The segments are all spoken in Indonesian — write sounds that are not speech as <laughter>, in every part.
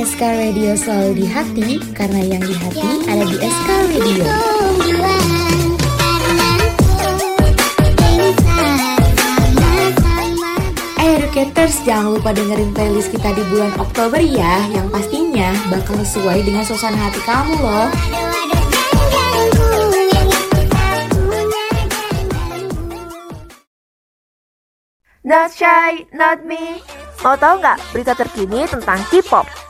SK Radio selalu di hati karena yang di hati ada di SK Radio. Eh, Educators, jangan lupa dengerin playlist kita di bulan Oktober ya, yang pastinya bakal sesuai dengan suasana hati kamu loh. Not shy, not me. Mau tahu nggak berita terkini tentang K-pop?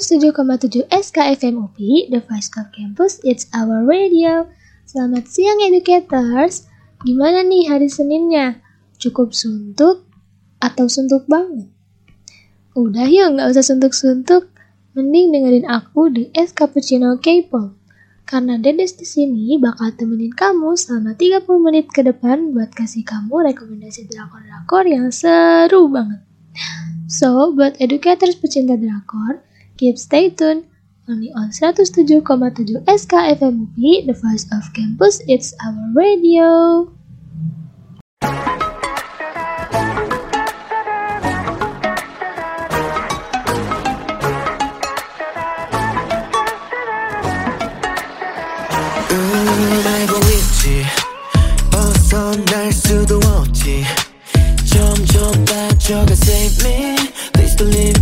107,7 SKFM UPI, The Voice of Campus, It's Our Radio. Selamat siang educators. Gimana nih hari Seninnya? Cukup suntuk atau suntuk banget? Udah yuk, nggak usah suntuk-suntuk. Mending dengerin aku di Es Cappuccino K-pop. Karena Dedes di sini bakal temenin kamu selama 30 menit ke depan buat kasih kamu rekomendasi drakor-drakor yang seru banget. So, buat educators pecinta drakor, Keep stay tuned. Only on 107,7 SKFMUP, the voice of campus, it's our radio. save me. Please don't leave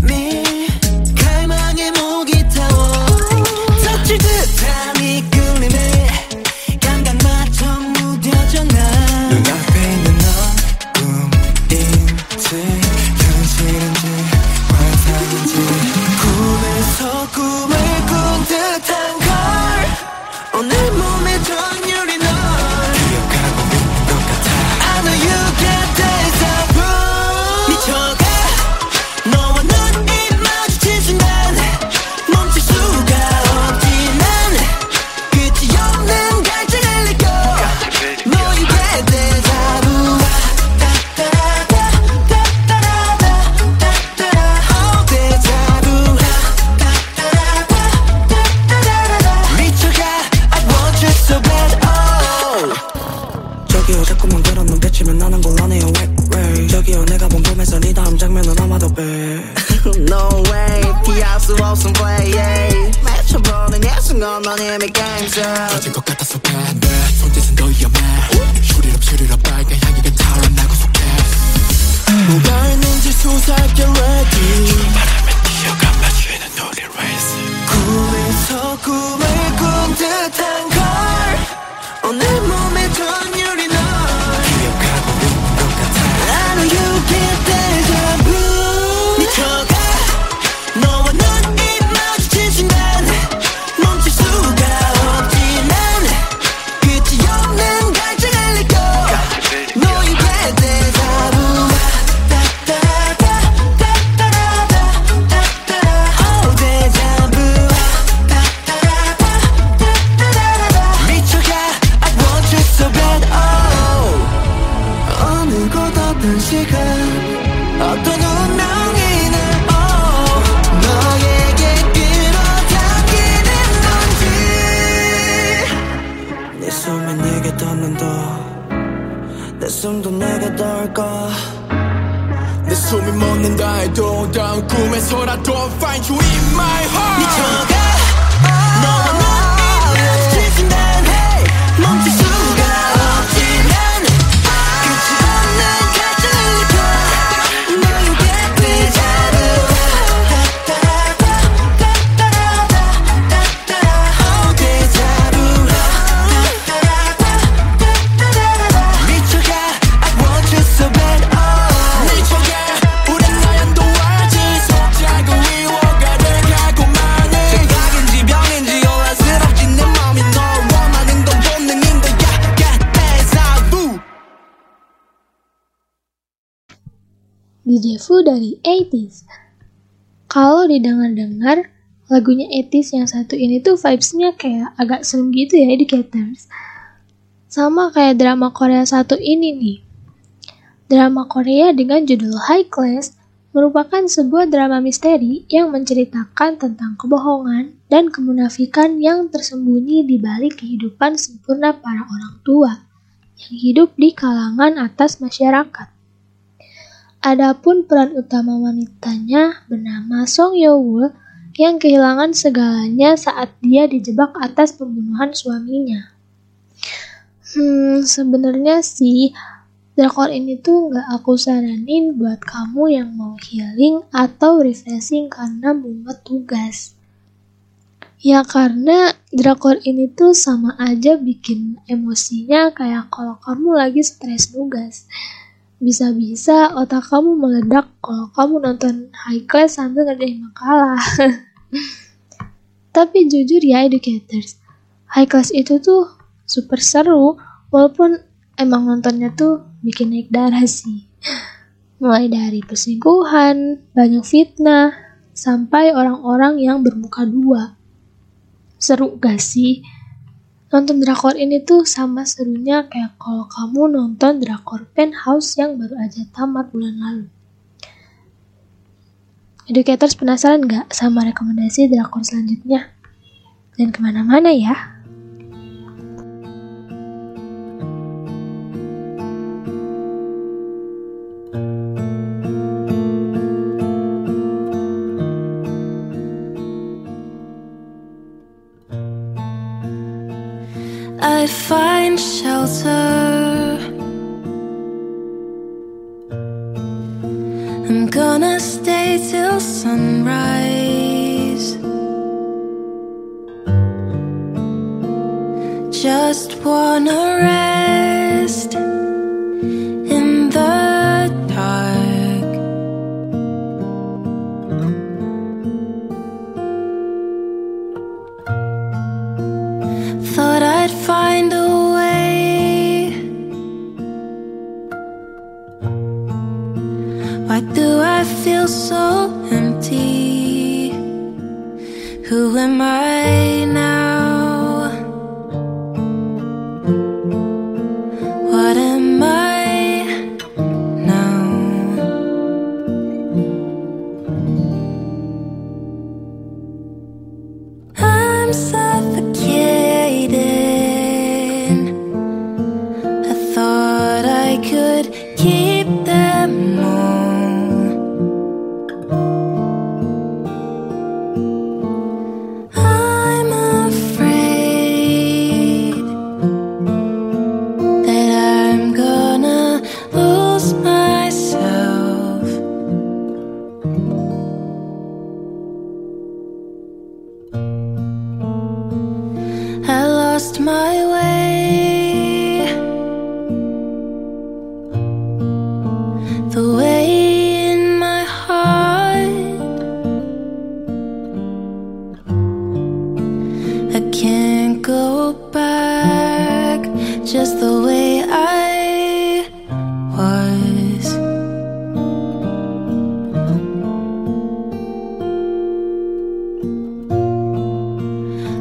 DJ Fu dari 80s. Kalau didengar-dengar, lagunya 80s yang satu ini tuh vibes-nya kayak agak serem gitu ya, educators. Sama kayak drama Korea satu ini nih. Drama Korea dengan judul High Class merupakan sebuah drama misteri yang menceritakan tentang kebohongan dan kemunafikan yang tersembunyi di balik kehidupan sempurna para orang tua yang hidup di kalangan atas masyarakat. Adapun peran utama wanitanya bernama Song Yo Woo yang kehilangan segalanya saat dia dijebak atas pembunuhan suaminya. Hmm, sebenarnya sih drakor ini tuh nggak aku saranin buat kamu yang mau healing atau refreshing karena mumet tugas. Ya karena drakor ini tuh sama aja bikin emosinya kayak kalau kamu lagi stres nugas. Bisa-bisa otak kamu meledak kalau kamu nonton high class sambil ngerjain makalah. <laughs> Tapi jujur ya educators, high class itu tuh super seru walaupun emang nontonnya tuh bikin naik darah sih. <laughs> Mulai dari perselingkuhan, banyak fitnah, sampai orang-orang yang bermuka dua. Seru gak sih? Nonton drakor ini tuh sama serunya kayak kalau kamu nonton drakor Penthouse yang baru aja tamat bulan lalu. Educators penasaran gak sama rekomendasi drakor selanjutnya? Dan ke mana-mana ya? I'm sorry.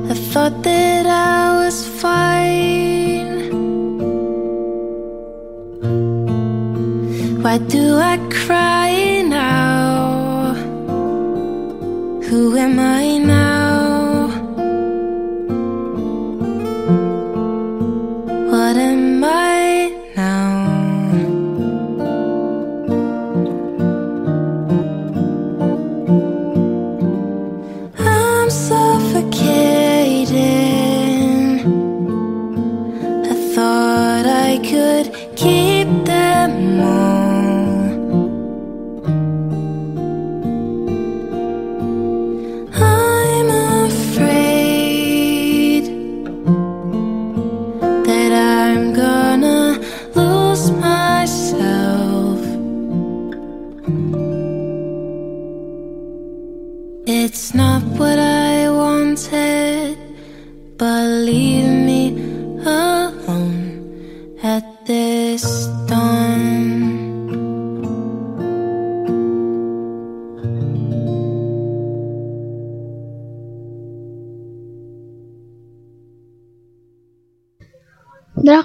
I thought that I was fine. Why do I cry now? Who am I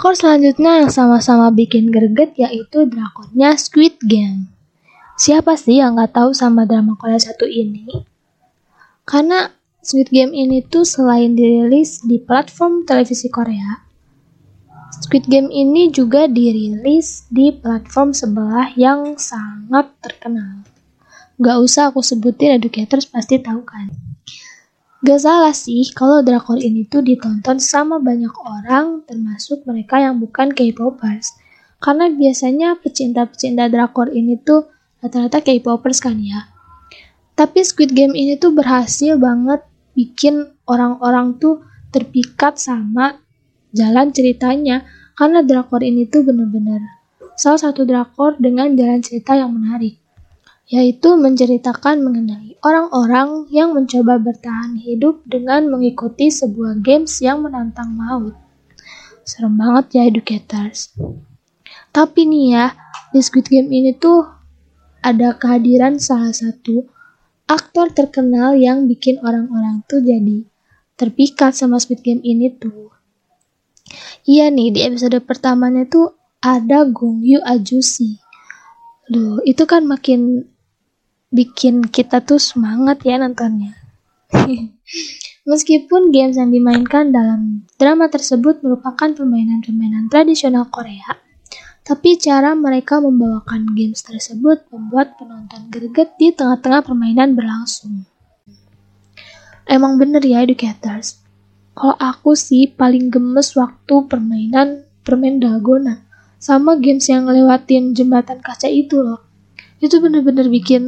Drakor selanjutnya yang sama-sama bikin greget yaitu drakornya Squid Game. Siapa sih yang nggak tahu sama drama Korea satu ini? Karena Squid Game ini tuh selain dirilis di platform televisi Korea, Squid Game ini juga dirilis di platform sebelah yang sangat terkenal. Gak usah aku sebutin educators pasti tahu kan. Gak salah sih kalau drakor ini tuh ditonton sama banyak orang termasuk mereka yang bukan K-popers. Karena biasanya pecinta-pecinta drakor ini tuh rata-rata K-popers kan ya. Tapi Squid Game ini tuh berhasil banget bikin orang-orang tuh terpikat sama jalan ceritanya karena drakor ini tuh bener-bener salah satu drakor dengan jalan cerita yang menarik yaitu menceritakan mengenai orang-orang yang mencoba bertahan hidup dengan mengikuti sebuah games yang menantang maut. Serem banget ya educators. Tapi nih ya, di Squid Game ini tuh ada kehadiran salah satu aktor terkenal yang bikin orang-orang tuh jadi terpikat sama Squid Game ini tuh. Iya nih, di episode pertamanya tuh ada Gong Yu Ajusi. Duh, itu kan makin bikin kita tuh semangat ya nontonnya. <laughs> Meskipun games yang dimainkan dalam drama tersebut merupakan permainan-permainan tradisional Korea, tapi cara mereka membawakan games tersebut membuat penonton greget di tengah-tengah permainan berlangsung. Emang bener ya educators, kalau aku sih paling gemes waktu permainan permain dalgona sama games yang ngelewatin jembatan kaca itu loh. Itu bener-bener bikin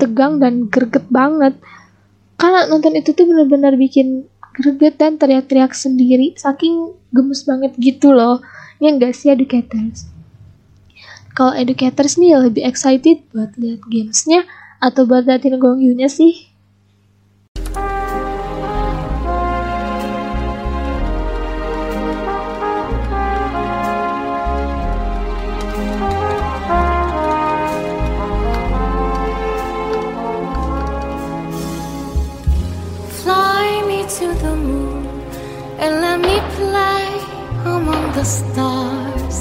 tegang dan greget banget. Karena nonton itu tuh bener-bener bikin greget dan teriak-teriak sendiri saking gemes banget gitu loh. Ya enggak sih educators? Kalau educators nih lebih excited buat lihat gamesnya atau buat liatin Gong sih? The stars.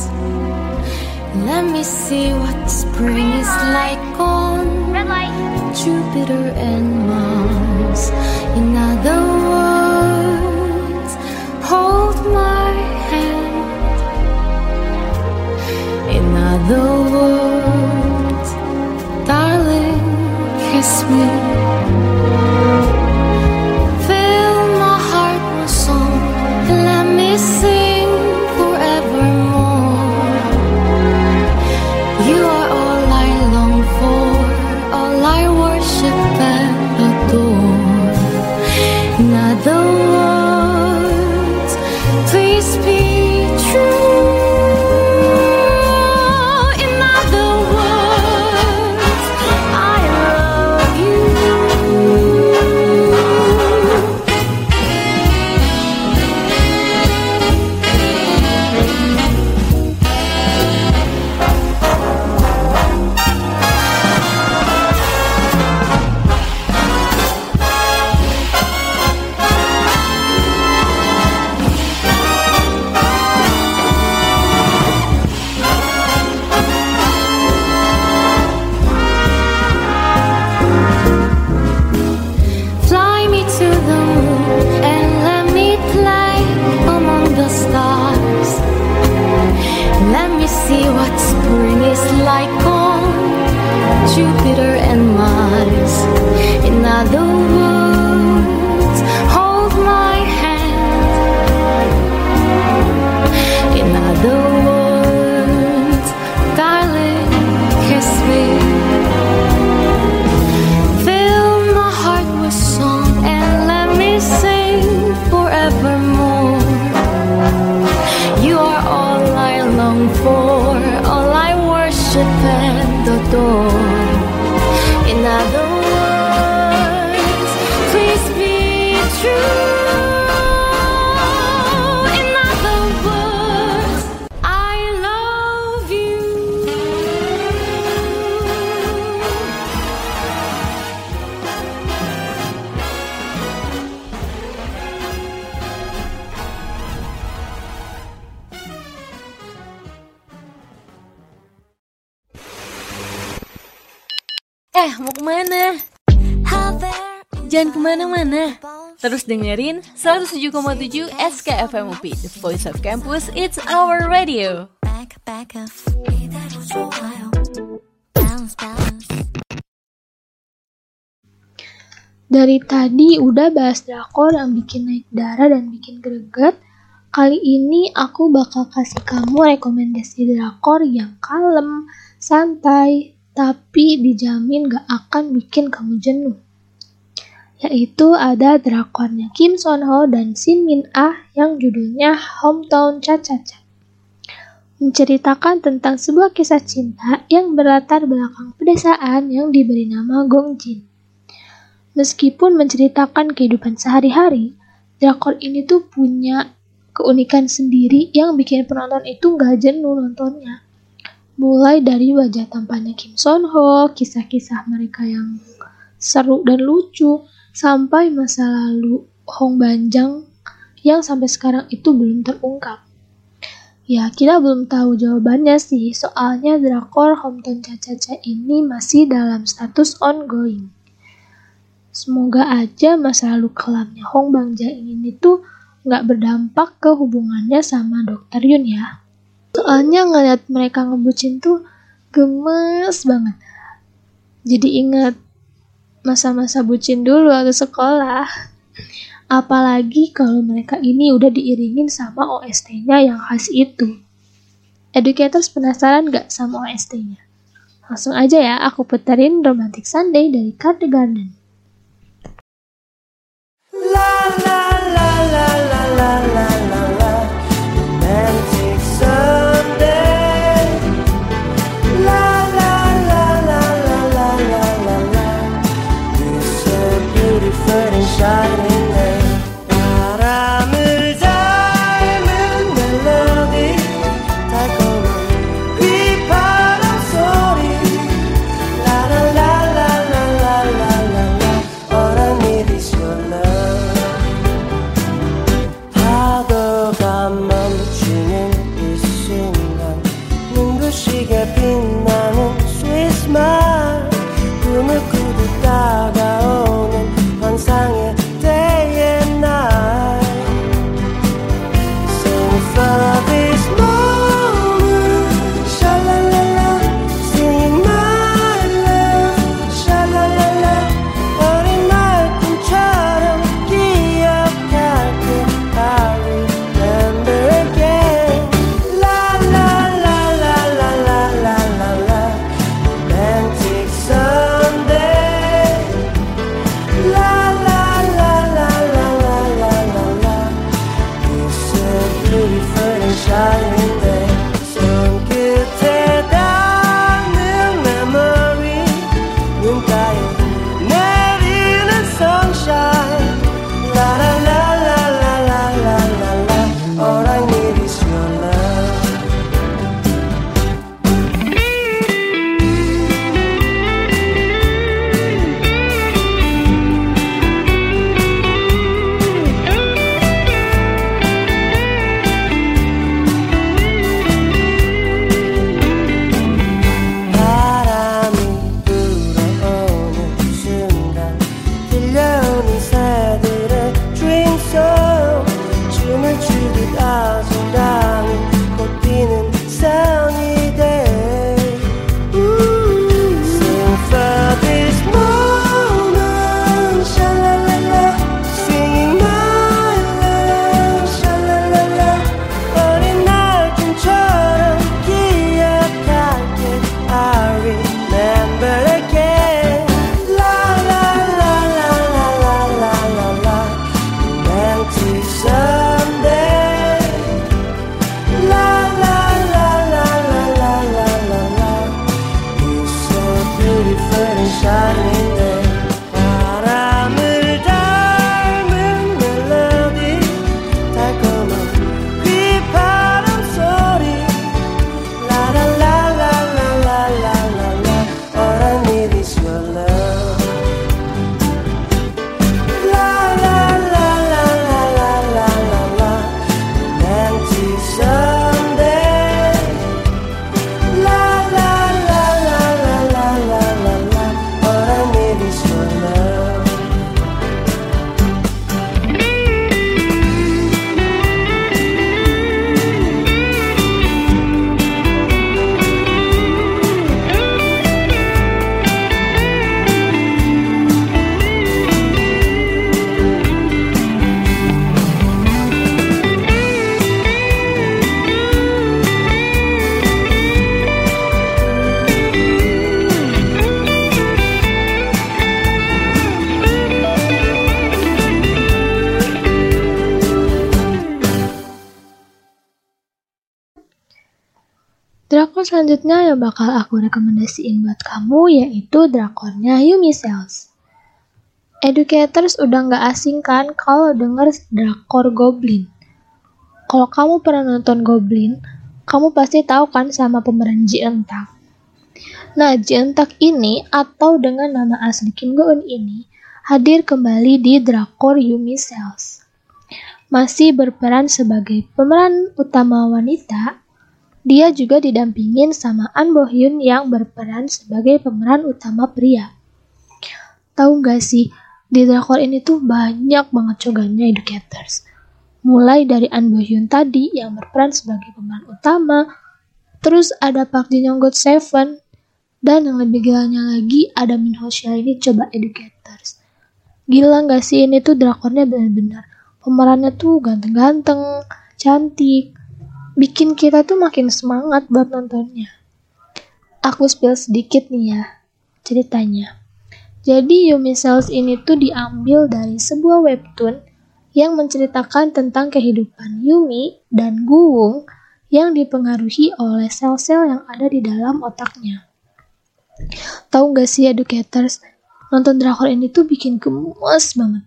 Let me see what spring is like on Jupiter and Mars. In other words, hold my hand. In other Eh, mau ke mana? Jangan ke mana-mana. Terus dengerin 107,7 SKFM UP, The Voice of Campus, It's Our Radio. Dari tadi udah bahas drakor yang bikin naik darah dan bikin greget. Kali ini aku bakal kasih kamu rekomendasi drakor yang kalem, santai, tapi dijamin gak akan bikin kamu jenuh. Yaitu ada drakornya Kim Son Ho dan Shin Min Ah yang judulnya Hometown Cha Cha Cha. Menceritakan tentang sebuah kisah cinta yang berlatar belakang pedesaan yang diberi nama Gongjin. Meskipun menceritakan kehidupan sehari-hari, drakor ini tuh punya keunikan sendiri yang bikin penonton itu gak jenuh nontonnya. Mulai dari wajah tampannya Kim Son Ho, kisah-kisah mereka yang seru dan lucu, sampai masa lalu Hong Banjang yang sampai sekarang itu belum terungkap. Ya, kita belum tahu jawabannya sih, soalnya drakor Hometown Cha-Cha-Cha ini masih dalam status ongoing. Semoga aja masa lalu kelamnya Hong Bangja ini tuh nggak berdampak ke hubungannya sama Dokter Yun ya. Soalnya ngeliat mereka ngebucin tuh gemes banget. Jadi ingat masa-masa bucin dulu waktu sekolah. Apalagi kalau mereka ini udah diiringin sama OST-nya yang khas itu. Educators penasaran gak sama OST-nya? Langsung aja ya, aku puterin Romantic Sunday dari Card Garden. Romantic selanjutnya yang bakal aku rekomendasiin buat kamu yaitu drakornya Yumi Cells. Educators udah nggak asing kan kalau denger drakor Goblin. Kalau kamu pernah nonton Goblin, kamu pasti tahu kan sama pemeran Ji Entak. Nah, Ji Entak ini atau dengan nama asli Kim Go Eun ini hadir kembali di drakor Yumi Cells. Masih berperan sebagai pemeran utama wanita, dia juga didampingin sama An Bo Hyun yang berperan sebagai pemeran utama pria. Tahu gak sih, di drakor ini tuh banyak banget cogannya educators. Mulai dari An Bo Hyun tadi yang berperan sebagai pemeran utama, terus ada Park Jin Young God Seven, dan yang lebih gilanya lagi ada Min Ho Shea ini coba educators. Gila gak sih ini tuh drakornya bener-bener pemerannya tuh ganteng-ganteng, cantik, bikin kita tuh makin semangat buat nontonnya. Aku spill sedikit nih ya ceritanya. Jadi Yumi Cells ini tuh diambil dari sebuah webtoon yang menceritakan tentang kehidupan Yumi dan Guwung yang dipengaruhi oleh sel-sel yang ada di dalam otaknya. Tahu gak sih educators, nonton drakor ini tuh bikin gemes banget.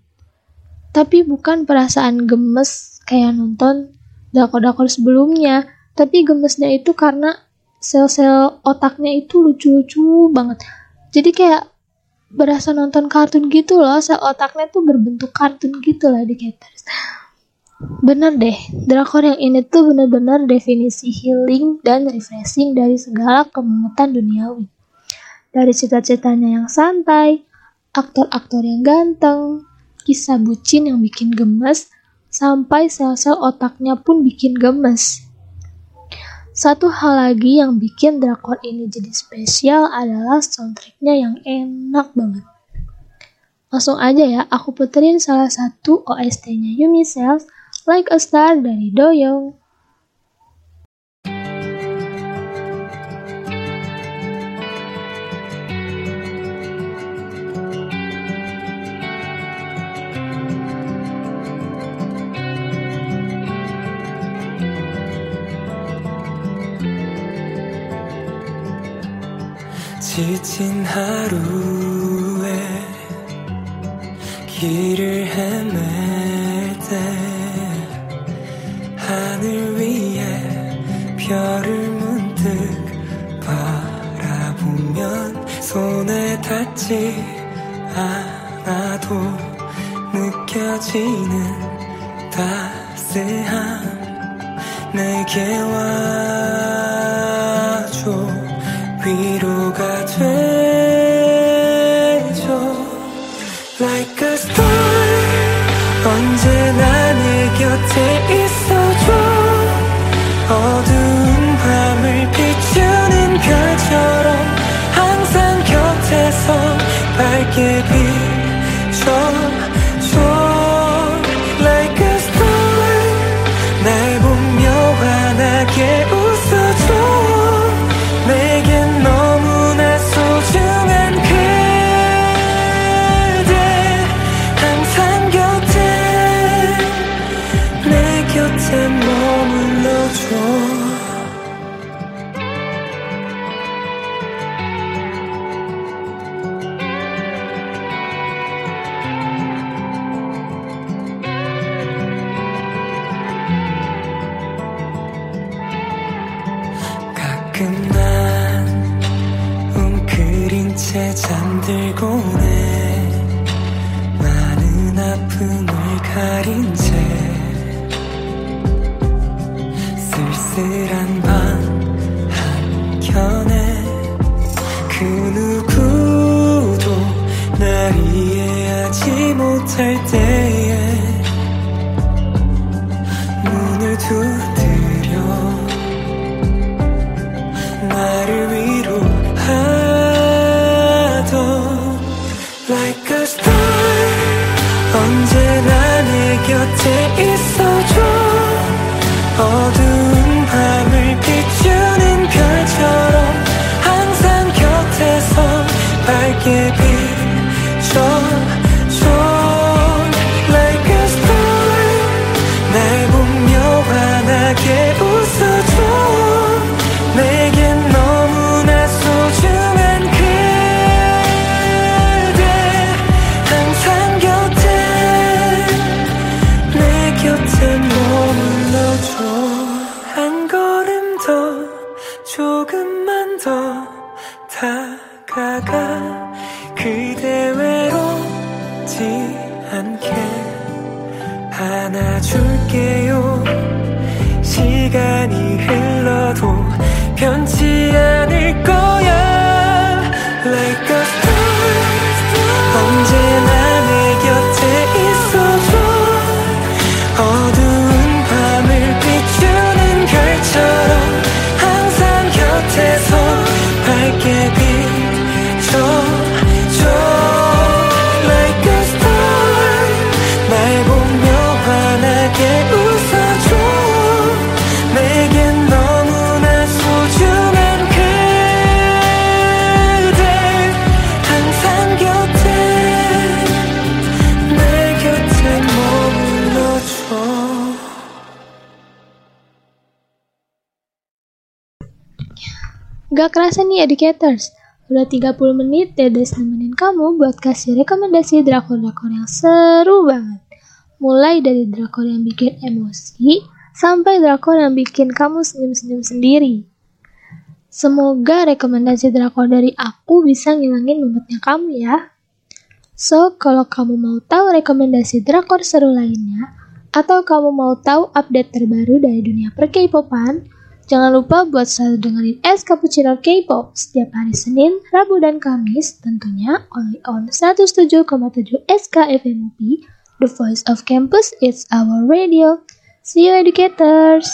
Tapi bukan perasaan gemes kayak nonton drakor-drakor sebelumnya. Tapi gemesnya itu karena sel-sel otaknya itu lucu-lucu banget. Jadi kayak berasa nonton kartun gitu loh, sel otaknya tuh berbentuk kartun gitu lah di Caters. Bener deh, drakor yang ini tuh bener-bener definisi healing dan refreshing dari segala kememetan duniawi. Dari cita-citanya yang santai, aktor-aktor yang ganteng, kisah bucin yang bikin gemes, sampai sel-sel otaknya pun bikin gemes. Satu hal lagi yang bikin drakor ini jadi spesial adalah soundtracknya yang enak banget. Langsung aja ya, aku puterin salah satu OST-nya Yumi Cells, Like a Star dari Doyoung. 지친 하루에 길을 헤맬 때 하늘 위에 별을 문득 바라보면 손에 닿지 않아도 느껴지는 따스함 내게 와줘. 위로 가 되죠? Like a star 언제나 내 곁에 있어줘. 어두운 밤을 비추는 별처럼 항상 곁에서 밝게 비 Gak kerasa nih educators, udah 30 menit Dedes nemenin kamu buat kasih rekomendasi drakor-drakor yang seru banget. Mulai dari drakor yang bikin emosi, sampai drakor yang bikin kamu senyum-senyum sendiri. Semoga rekomendasi drakor dari aku bisa ngilangin mumetnya kamu ya. So, kalau kamu mau tahu rekomendasi drakor seru lainnya, atau kamu mau tahu update terbaru dari dunia per K-popan, jangan lupa buat selalu dengerin Es Cappuccino K-pop setiap hari Senin, Rabu, dan Kamis, tentunya only on 107,7 SKFMUP, The Voice of Campus, It's Our Radio. See you educators!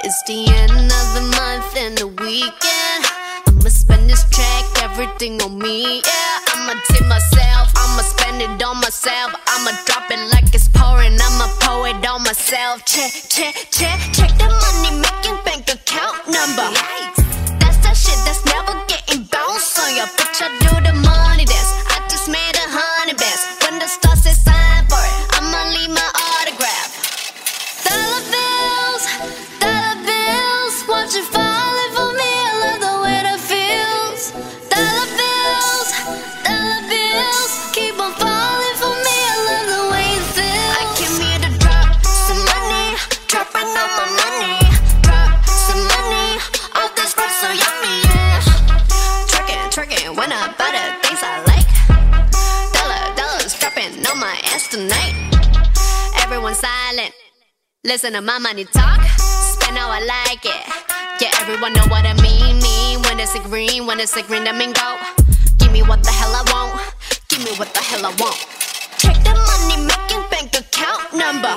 It's the end of the month and the weekend. I'ma spend this track, everything on me. Yeah, I'ma tip myself, I'ma spend it on myself. I'ma drop it like it's pouring, I'ma pour it on myself. Check, check, check, check the money making bank account number. That's that shit that's never getting bounced on your bitch. I do the money dance. I Listen to my money talk, spend how I like it. Yeah, everyone know what I mean. Mean when it's a green, when it's a green, I mean go. Give me what the hell I want. Give me what the hell I want. Check the money making bank account number.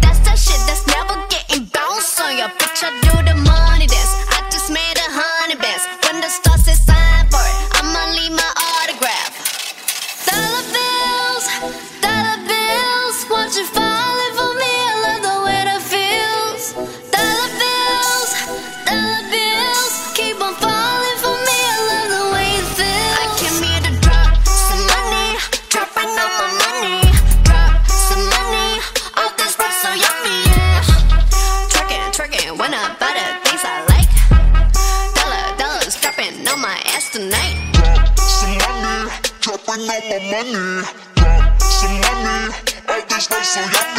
That's that shit that's never getting bounced on your bitch. I do the on my knee, drop some money. All this way so y'all